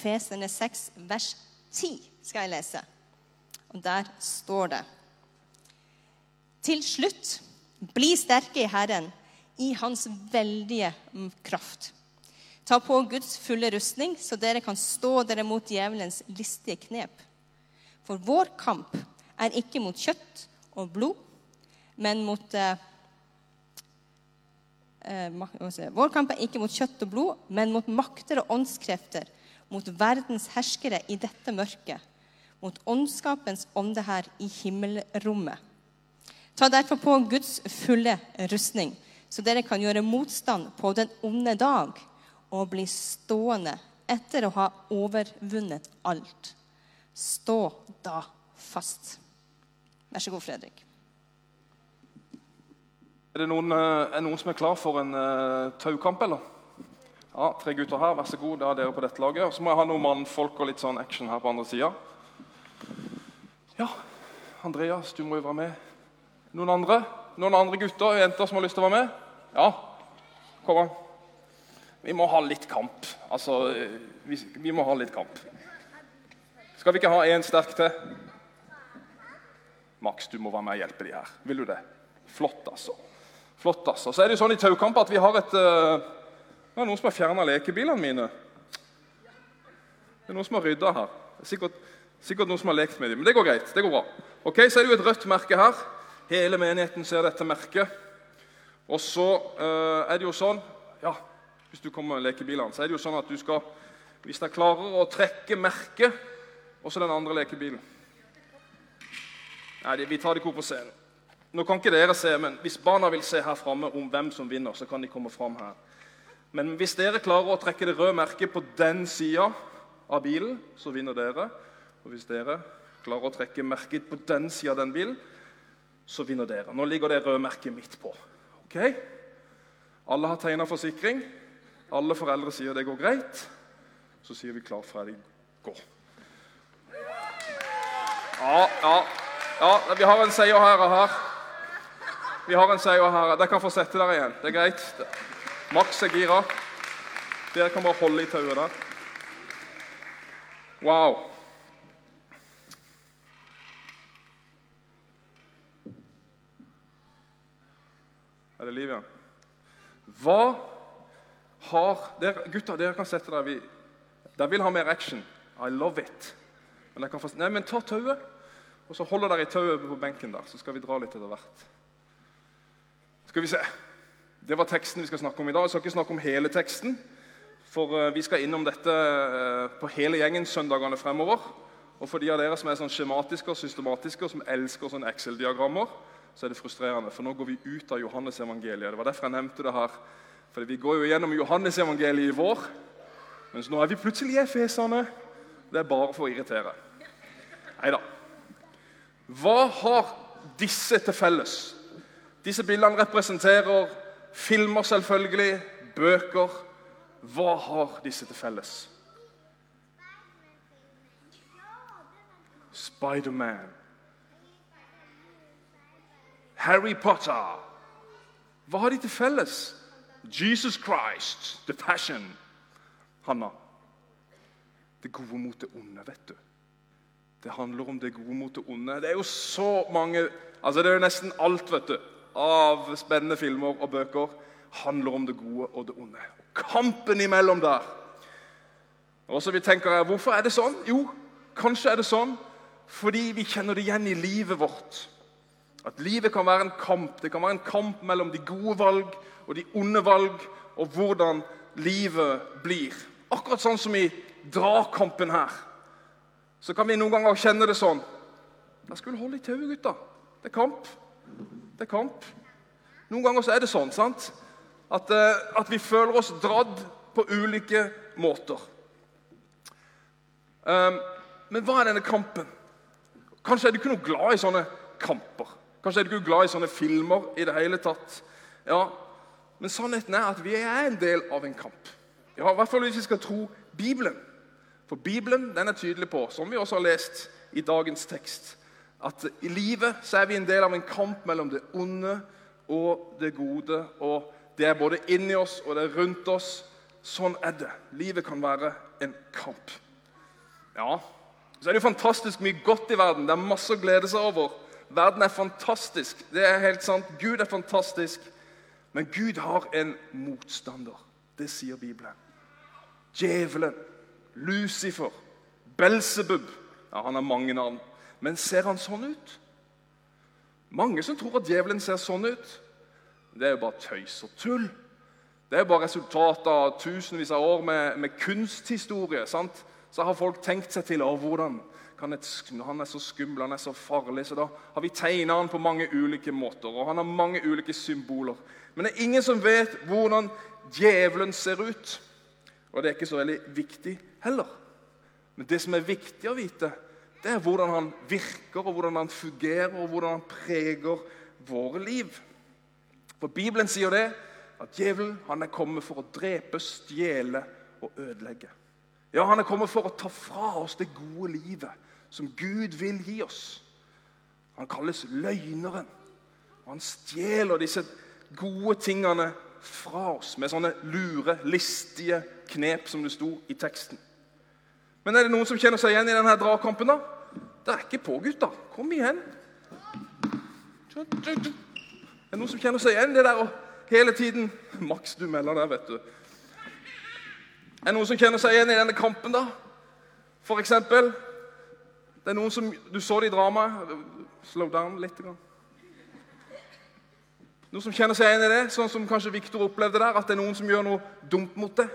Efeserne 6, vers 10 skal jeg lese. Og der står det Til slutt, bli sterke i Herren, i Hans veldige kraft. Ta på Guds fulle rustning, så dere kan stå dere mot djevelens listige knep. For vår kamp er ikke mot kjøtt og blod, men mot eh, eh, Vår kamp er ikke mot kjøtt og blod, men mot makter og åndskrefter, mot verdens herskere i dette mørket, mot åndskapens ånde her i himmelrommet. Ta derfor på Guds fulle rustning, så dere kan gjøre motstand på den onde dag og bli stående etter å ha overvunnet alt. Stå da fast. Vær så god, Fredrik. Er det noen, eh, er noen som er klar for en uh, taukamp, eller? Ja, Tre gutter her, vær så god. Da er dere på dette laget. Og så må jeg ha noen mannfolk og litt sånn action her på andre sida. Ja, Andreas, du må jo være med. Noen andre? Noen andre gutter og jenter som har lyst til å være med? Ja, kom an. Vi må ha litt kamp. Altså, vi, vi må ha litt kamp. Skal vi ikke ha én sterk til? Max, du må være med og hjelpe de her. Vil du det? Flott, altså. Flott, altså. Så er det jo sånn i taukamp at vi har et uh, Det er noen som har fjerna lekebilene mine. Det er noen som har rydda her. Det er sikkert, sikkert, noen som har lekt med dem. Men det går greit. det går bra. Ok, Så er det jo et rødt merke her. Hele menigheten ser dette merket. Og så uh, er det jo sånn ja, Hvis du kommer med lekebilene, så er det jo sånn at du skal Hvis jeg klarer å trekke merket, og så den andre lekebilen Nei, Vi tar det ikke opp på scenen. Nå kan ikke dere se, men Hvis barna vil se her framme om hvem som vinner, så kan de komme fram her. Men hvis dere klarer å trekke det røde merket på den sida av bilen, så vinner dere. Og hvis dere klarer å trekke merket på den sida av den bilen, så vinner dere. Nå ligger det røde merket midt på. Ok? Alle har tegna forsikring. Alle foreldre sier det går greit. Så sier vi klar, ferdig, gå. Ja, ja, ja, vi har en seier her og her. Vi har en seier her. Dere kan få sette dere igjen. Det er greit. Max er gira. Dere kan bare holde i tauet der. Wow. Er det liv igjen? Hva har dere, Gutter, dere kan sette dere vi, Dere vil ha mer action. I love it. Men, kan få, nei, men ta tauet, og så holder dere i tauet på benken der. Så skal vi dra litt etter hvert. Skal vi se. Det var teksten vi skal snakke om i dag. Jeg skal ikke snakke om hele teksten. For uh, vi skal innom dette uh, på hele gjengen søndagene fremover. Og for de av dere som er sånn skjematiske og systematiske og som elsker sånne Excel-diagrammer, så er det frustrerende. For nå går vi ut av Johannes evangeliet. Det var derfor jeg nevnte det her. For vi går jo gjennom Johannes evangeliet i vår. Mens nå er vi plutselig i Efesene. Det er bare for å irritere. Nei da. Hva har disse til felles? Disse bildene representerer filmer, selvfølgelig, bøker. Hva har disse til felles? Spiderman. Harry Potter. Hva har de til felles? Jesus Christ, The Passion. Hanna. Det gode mot det onde, vet du. Det handler om det gode mot det onde. Det er jo så mange Altså, det er jo nesten alt, vet du av spennende filmer og bøker handler om det gode og det onde. Kampen imellom der. Og så vi tenker her, Hvorfor er det sånn? Jo, kanskje er det sånn fordi vi kjenner det igjen i livet vårt. At livet kan være en kamp. Det kan være en kamp mellom de gode valg og de onde valg, og hvordan livet blir. Akkurat sånn som i dragkampen her. Så kan vi noen ganger kjenne det sånn. Jeg skulle holde i tauet, gutta. Det er kamp. Det er kamp. Noen ganger så er det sånn sant? At, uh, at vi føler oss dradd på ulike måter. Um, men hva er denne kampen? Kanskje er du ikke noe glad i sånne kamper. Kanskje er du ikke glad i sånne filmer i det hele tatt. Ja, Men sannheten er at vi er en del av en kamp. Ja, I hvert fall hvis vi skal tro Bibelen. For Bibelen den er tydelig på, som vi også har lest i dagens tekst, at i livet så er vi en del av en kamp mellom det onde og det gode. og Det er både inni oss og det er rundt oss. Sånn er det. Livet kan være en kamp. Ja, så er det jo fantastisk mye godt i verden. Det er masse å glede seg over. Verden er fantastisk. Det er helt sant. Gud er fantastisk. Men Gud har en motstander. Det sier Bibelen. Djevelen, Lucifer, Belsebub ja, Han har mange navn. Men ser han sånn ut? Mange som tror at djevelen ser sånn ut. Det er jo bare tøys og tull. Det er bare resultatet av tusenvis av år med, med kunsthistorie. sant? Så har folk tenkt seg til å, hvordan et, han er så skummel, han er så farlig. Så da har vi tegna han på mange ulike måter, og han har mange ulike symboler. Men det er ingen som vet hvordan djevelen ser ut. Og det er ikke så veldig viktig heller. Men det som er viktig å vite, det er hvordan han virker, og hvordan han fungerer, og hvordan han preger våre liv. For Bibelen sier det, at djevelen han er kommet for å drepe, stjele og ødelegge. Ja, han er kommet for å ta fra oss det gode livet som Gud vil gi oss. Han kalles løgneren. Han stjeler disse gode tingene fra oss med sånne lure, listige knep, som det sto i teksten. Men er det noen som kjenner seg igjen i denne dragkampen? da? Det er ikke på, gutter. Kom igjen. Er det noen som kjenner seg igjen det der og hele tiden Max, du melder der, vet du. Er det noen som kjenner seg igjen i denne kampen, da? For eksempel Det er noen som Du så det i dramaet. Slow down litt. Noen som kjenner seg igjen i det, sånn som kanskje Viktor opplevde der, at det er noen som gjør noe dumt mot det.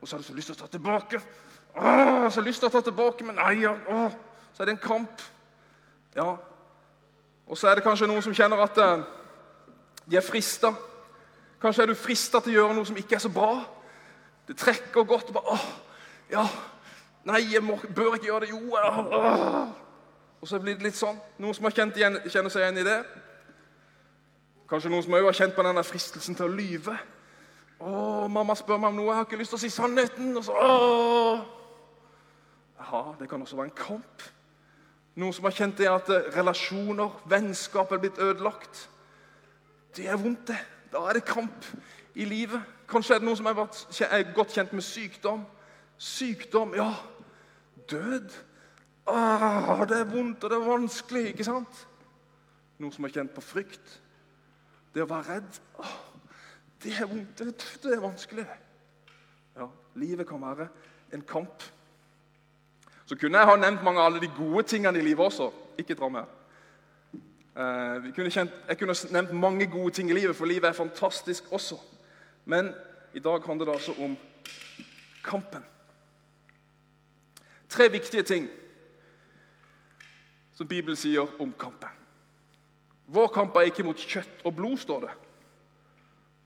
Og så har du så lyst til å ta tilbake. Åh, så lyst til å ta tilbake, men nei, ja, åh. Så er det en kamp. Ja. Og så er det kanskje noen som kjenner at uh, de er frista. Kanskje er du frista til å gjøre noe som ikke er så bra. Det trekker godt. bare, åh, ja, Nei, jeg må, bør ikke gjøre det. Jo. Åh. Og så blir det litt sånn. Noen som har kjent igjen, kjenner seg igjen i det? Kanskje noen som òg har kjent på denne fristelsen til å lyve. Å, mamma spør meg om noe, jeg har ikke lyst til å si sannheten. Og så, åh. Ja, Det kan også være en kamp. Noen som har kjent det at eh, relasjoner, vennskap er blitt ødelagt. Det er vondt, det. Da er det kamp i livet. Kanskje er det noen som er godt kjent med sykdom. Sykdom, ja. Død. Ah, det er vondt, og det er vanskelig, ikke sant? Noen som har kjent på frykt. Det å være redd Ah, Det er vondt, det, det er vanskelig. Ja, Livet kan være en kamp. Så kunne jeg ha nevnt mange av alle de gode tingene i livet også. Ikke dra med. Eh, kunne kjent, jeg kunne nevnt mange gode ting i livet, for livet er fantastisk også. Men i dag handler det altså om kampen. Tre viktige ting som Bibelen sier om kampen. Vår kamp er ikke mot kjøtt og blod, står det.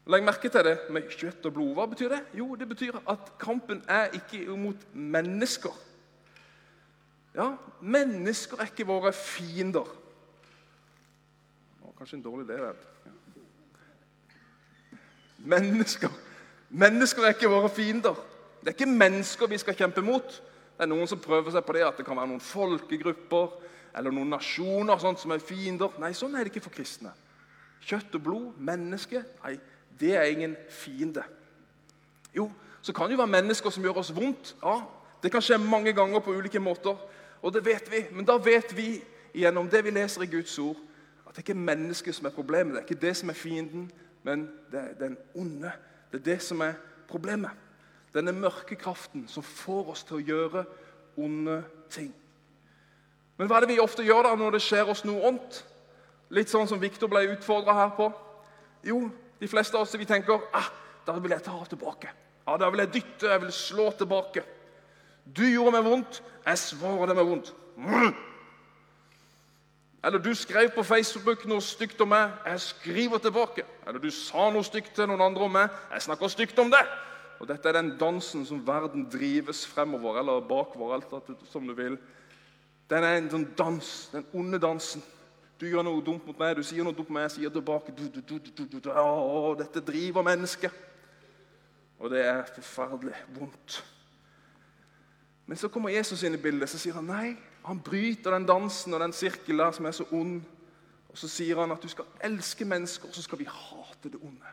Legg merke til det med kjøtt og blod. Hva betyr det? Jo, det betyr at kampen er ikke mot mennesker. Ja, mennesker er ikke våre fiender. Kanskje en dårlig idé. Ja. Mennesker. Mennesker er ikke våre fiender. Det er ikke mennesker vi skal kjempe mot. Det er noen som prøver seg på det, at det kan være noen folkegrupper eller noen nasjoner sånt som er fiender. Nei, sånn er det ikke for kristne. Kjøtt og blod, menneske, nei, det er ingen fiende. Jo, så kan det jo være mennesker som gjør oss vondt. Ja, Det kan skje mange ganger på ulike måter, og det vet vi. Men da vet vi gjennom det vi leser i Guds ord, at det ikke er mennesket som er problemet. Det er ikke det som er fienden, men det er den onde. Det er det som er problemet. Denne mørke kraften som får oss til å gjøre onde ting. Men hva er det vi ofte gjør da når det skjer oss noe ondt? Litt sånn som Viktor ble utfordra her på. Jo, de fleste av oss vi tenker ah, da vil jeg ta tilbake. Ja, Da vil jeg dytte, jeg vil slå tilbake. Du gjorde meg vondt, jeg svarer det med vondt. Eller du skrev på Facebook noe stygt om meg, jeg skriver tilbake. Eller du sa noe stygt til noen andre om meg, jeg snakker stygt om det. Og Dette er den dansen som verden drives fremover, eller bakover, alt som du vil. Den er en sånn dans, den onde dansen. Du gjør noe dumt mot meg, du sier noe dumt mot meg, jeg sier tilbake du, du, du, å, Dette driver mennesket. Og det er forferdelig vondt. Men så kommer Jesus inn i bildet så sier han nei. Han bryter den dansen og den sirkelen som er så ond. Og Så sier han at du skal elske mennesker, og så skal vi hate det onde.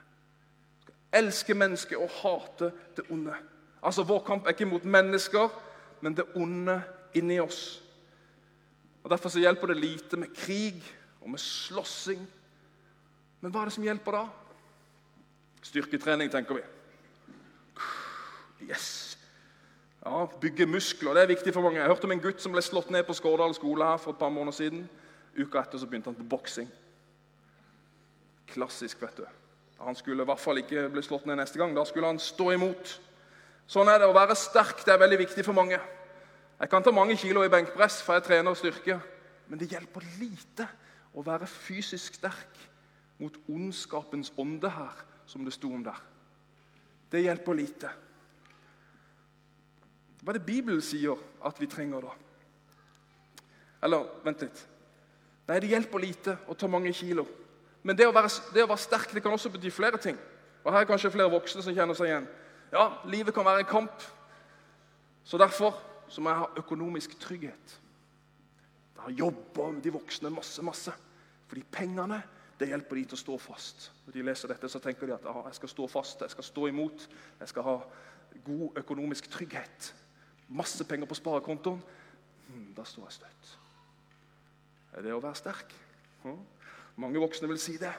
Du skal elske mennesker og hate det onde. Altså Vår kamp er ikke mot mennesker, men det onde inni oss. Og Derfor så hjelper det lite med krig og med slåssing. Men hva er det som hjelper da? Styrketrening, tenker vi. Yes! Ja, Bygge muskler, det er viktig for mange. Jeg hørte om en gutt som ble slått ned på Skårdal skole her for et par måneder siden. Uka etter så begynte han på boksing. Klassisk, vet du. Han skulle i hvert fall ikke bli slått ned neste gang. Da skulle han stå imot. Sånn er det. Å være sterk det er veldig viktig for mange. Jeg kan ta mange kilo i benkpress, for jeg trener styrke. Men det hjelper lite å være fysisk sterk mot ondskapens ånde her, som det sto om der. Det hjelper lite. Hva er det Bibelen sier at vi trenger da? Eller, vent litt. Nei, det hjelper lite å ta mange kilo. Men det å, være, det å være sterk det kan også bety flere ting. Og Her er kanskje flere voksne som kjenner seg igjen. Ja, livet kan være en kamp. Så derfor så må jeg ha økonomisk trygghet. Da jobber de voksne masse, masse. Fordi pengene det hjelper de til å stå fast. Når de leser dette, så tenker de at jeg skal stå fast, jeg skal stå imot, jeg skal ha god økonomisk trygghet masse penger på sparekontoen, hmm, da står jeg støtt. Er det å være sterk? Hm? Mange voksne vil si det.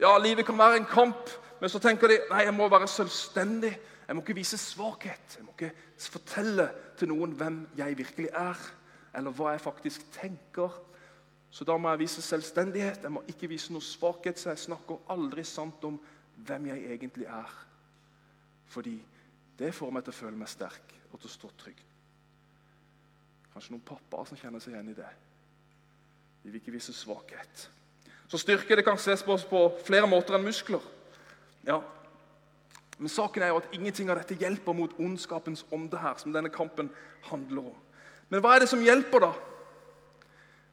Ja, livet kan være en kamp, men så tenker de nei, jeg må være selvstendig. Jeg må ikke vise svakhet. Jeg må ikke fortelle til noen hvem jeg virkelig er, eller hva jeg faktisk tenker. Så da må jeg vise selvstendighet. Jeg må ikke vise noe svakhet, så jeg snakker aldri sant om hvem jeg egentlig er. Fordi det får meg til å føle meg sterk og til å stå trygg. Kanskje noen pappaer som kjenner seg igjen i det. De vil ikke vise svakhet. Så styrke det kan ses på oss på flere måter enn muskler. Ja, Men saken er jo at ingenting av dette hjelper mot ondskapens ånde her, som denne kampen handler om. Men hva er det som hjelper, da?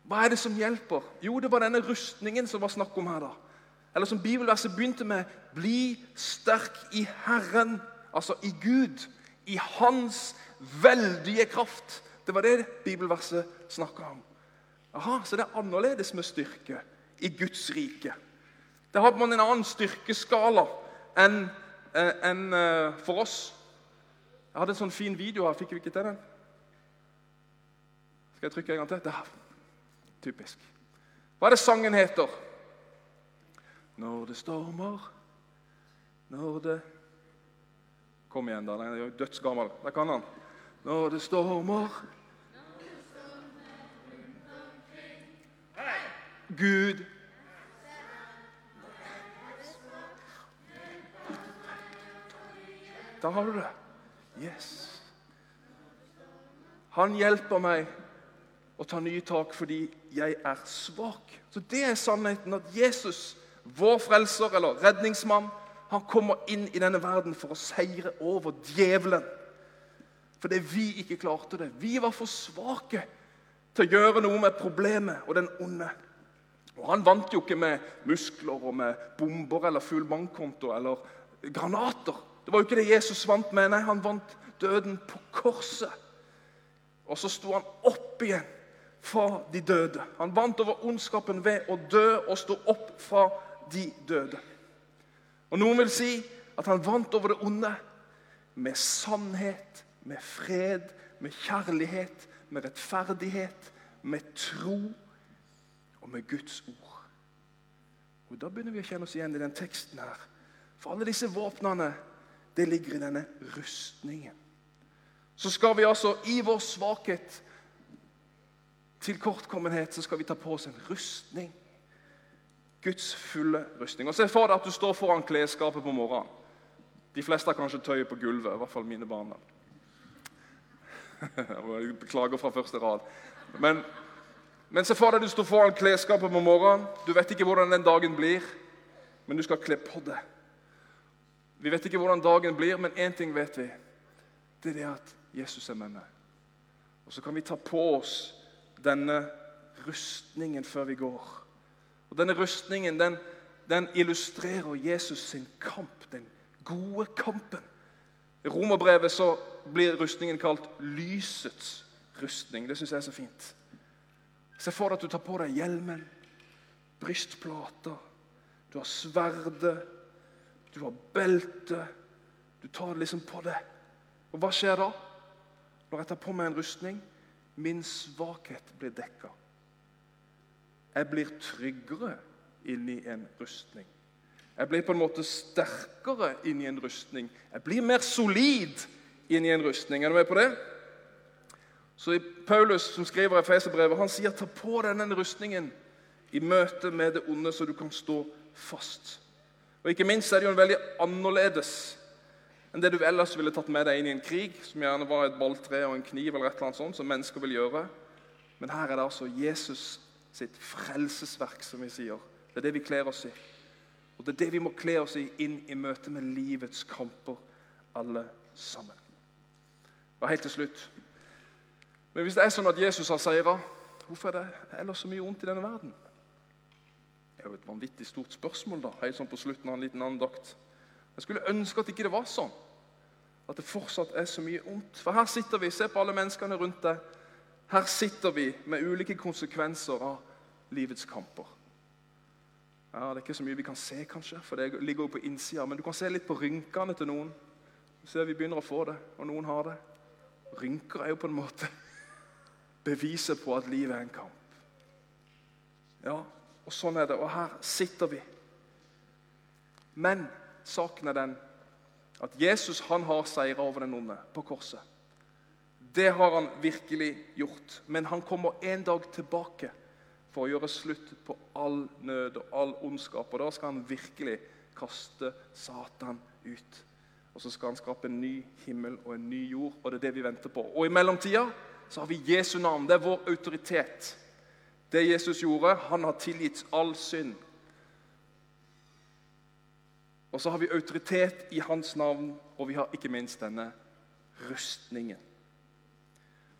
Hva er det som hjelper? Jo, det var denne rustningen som var snakk om her. da. Eller som bibelverset begynte med Bli sterk i Herren, altså i Gud i hans veldige kraft. Det var det bibelverset snakka om. Aha, Så det er annerledes med styrke i Guds rike. Der har man en annen styrkeskala enn eh, en, uh, for oss. Jeg hadde en sånn fin video her. Fikk vi ikke til den? Skal jeg trykke en gang til? Der. Typisk. Hva er det sangen heter? Når det stormer, når det Kom igjen, da. Den er jo dødsgammel. Der kan han. Når det stormer Gud Da har du det. Yes. Han hjelper meg å ta nye tak fordi jeg er svak. Så Det er sannheten at Jesus, vår frelser eller redningsmann, han kommer inn i denne verden for å seire over djevelen. Fordi vi ikke klarte det. Vi var for svake til å gjøre noe med problemet og den onde. Og Han vant jo ikke med muskler og med bomber eller full bankkonto eller granater. Det var jo ikke det Jesus vant med. Nei, han vant døden på korset. Og så sto han opp igjen fra de døde. Han vant over ondskapen ved å dø og stå opp fra de døde. Og Noen vil si at han vant over det onde med sannhet, med fred, med kjærlighet, med rettferdighet, med tro og med Guds ord. Og Da begynner vi å kjenne oss igjen i den teksten her. For alle disse våpnene det ligger i denne rustningen. Så skal vi altså i vår svakhet, tilkortkommenhet, så skal vi ta på oss en rustning. Guds fulle rustning. Og Se for deg at du står foran klesskapet på morgenen. De fleste har kanskje tøyet på gulvet, i hvert fall mine barn. Beklager fra første rad. Men, men se for deg du står foran klesskapet på morgenen. Du vet ikke hvordan den dagen blir, men du skal kle på det. Vi vet ikke hvordan dagen blir, men én ting vet vi. Det er det at Jesus er med meg. Og så kan vi ta på oss denne rustningen før vi går. Og Denne rustningen den, den illustrerer Jesus sin kamp, den gode kampen. I Romerbrevet så blir rustningen kalt lysets rustning. Det syns jeg er så fint. Se for deg at du tar på deg hjelmen, brystplater, du har sverdet, du har beltet. Du tar det liksom på deg. Og hva skjer da? Når jeg tar på meg en rustning? Min svakhet blir dekka. Jeg blir tryggere inni en rustning. Jeg blir på en måte sterkere inni en rustning. Jeg blir mer solid inni en rustning. Er du med på det? Så i Paulus, som skriver Efeserbrevet, han sier ta på deg den rustningen i møte med det onde, så du kan stå fast. Og Ikke minst er det jo en veldig annerledes enn det du ellers ville tatt med deg inn i en krig, som gjerne var et balltre og en kniv, eller et eller annet sånt, som mennesker vil gjøre. Men her er det altså Jesus sitt frelsesverk, som vi sier. Det er det vi kler oss i. Og det er det vi må kle oss i inn i møte med livets kamper, alle sammen. Og helt til slutt Men hvis det er sånn at Jesus har seira, hvorfor er det ellers så mye ondt i denne verden? Det er jo et vanvittig stort spørsmål, da, helt sånn på slutten av en liten andakt. Jeg skulle ønske at ikke det var sånn. At det fortsatt er så mye ondt. For her sitter vi, ser på alle menneskene rundt deg. Her sitter vi med ulike konsekvenser av livets kamper. Ja, Det er ikke så mye vi kan se, kanskje, for det ligger jo på innsida. Men du kan se litt på rynkene til noen. Du ser Vi begynner å få det, og noen har det. Rynker er jo på en måte beviset på at livet er en kamp. Ja, og sånn er det. Og her sitter vi. Men saken er den at Jesus han har seira over den onde på korset. Det har han virkelig gjort. Men han kommer en dag tilbake for å gjøre slutt på all nød og all ondskap. Og da skal han virkelig kaste Satan ut. Og så skal han skape en ny himmel og en ny jord, og det er det vi venter på. Og i mellomtida så har vi Jesu navn. Det er vår autoritet. Det Jesus gjorde, han har tilgitt all synd. Og så har vi autoritet i hans navn, og vi har ikke minst denne rustningen.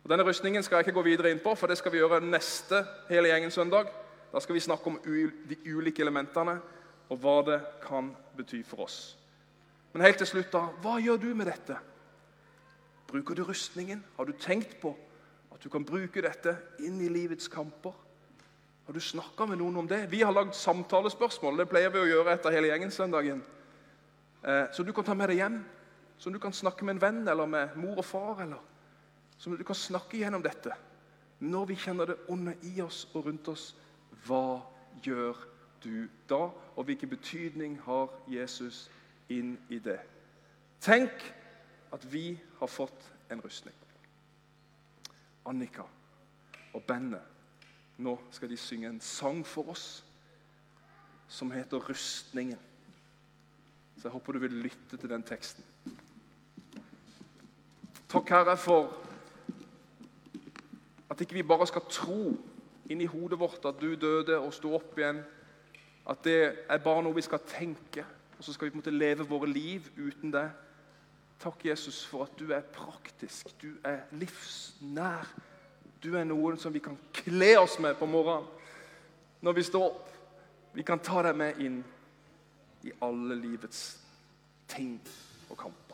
Og Denne rustningen skal jeg ikke gå videre inn på, for det skal vi gjøre neste hele gjengen søndag. Da skal vi snakke om de ulike elementene og hva det kan bety for oss. Men helt til slutt, da, hva gjør du med dette? Bruker du rustningen? Har du tenkt på at du kan bruke dette inn i livets kamper? Har du snakka med noen om det? Vi har lagd samtalespørsmål. Det pleier vi å gjøre etter hele gjengen søndagen. Eh, så du kan ta med deg hjem. Som du kan snakke med en venn eller med mor og far. eller Som du kan snakke gjennom dette. Når vi kjenner det onde i oss og rundt oss, hva gjør du da? Og hvilken betydning har Jesus inn i det? Tenk at vi har fått en rustning. Annika og bandet nå skal de synge en sang for oss som heter 'Rustningen'. Så jeg håper du vil lytte til den teksten. Takk, Herre, for at ikke vi bare skal tro inn i hodet vårt at du døde og sto opp igjen. At det er bare noe vi skal tenke, og så skal vi på en måte leve våre liv uten det. Takk, Jesus, for at du er praktisk, du er livsnær. Du er noen som vi kan kle oss med på morgenen når vi står opp. Vi kan ta deg med inn i alle livets ting og kamp.